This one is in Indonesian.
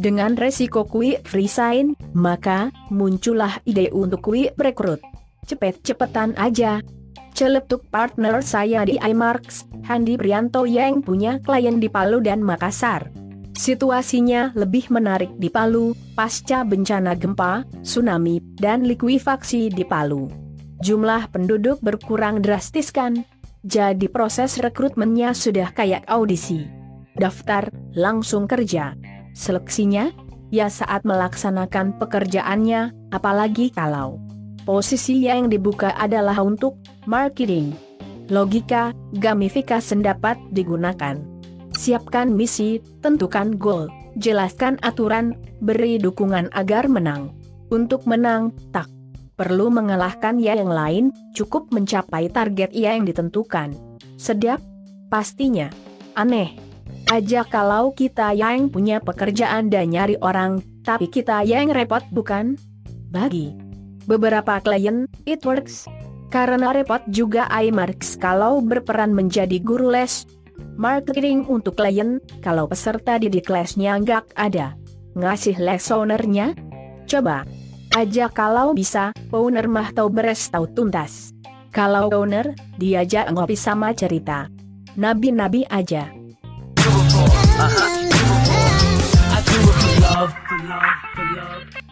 Dengan resiko quick resign, maka muncullah ide untuk quick rekrut. Cepet-cepetan aja. Celetuk partner saya di iMarks, Handi Prianto yang punya klien di Palu dan Makassar. Situasinya lebih menarik di Palu, pasca bencana gempa, tsunami, dan likuifaksi di Palu. Jumlah penduduk berkurang drastis kan? Jadi proses rekrutmennya sudah kayak audisi. Daftar, langsung kerja. Seleksinya? Ya saat melaksanakan pekerjaannya, apalagi kalau posisi yang dibuka adalah untuk marketing. Logika, gamifikasi dapat digunakan. Siapkan misi, tentukan goal, jelaskan aturan, beri dukungan agar menang. Untuk menang, tak perlu mengalahkan ya yang lain, cukup mencapai target ya yang ditentukan. Sedap? Pastinya. Aneh. Aja kalau kita yang punya pekerjaan dan nyari orang, tapi kita yang repot bukan? Bagi beberapa klien, it works. Karena repot juga iMarks kalau berperan menjadi guru les. Marketing untuk klien, kalau peserta didik lesnya nggak ada. Ngasih les ownernya? Coba aja kalau bisa, owner mah tahu beres tahu tuntas. Kalau owner, diajak ngopi sama cerita. Nabi-nabi aja. do it for. Uh-huh. I do it love, for love, for love.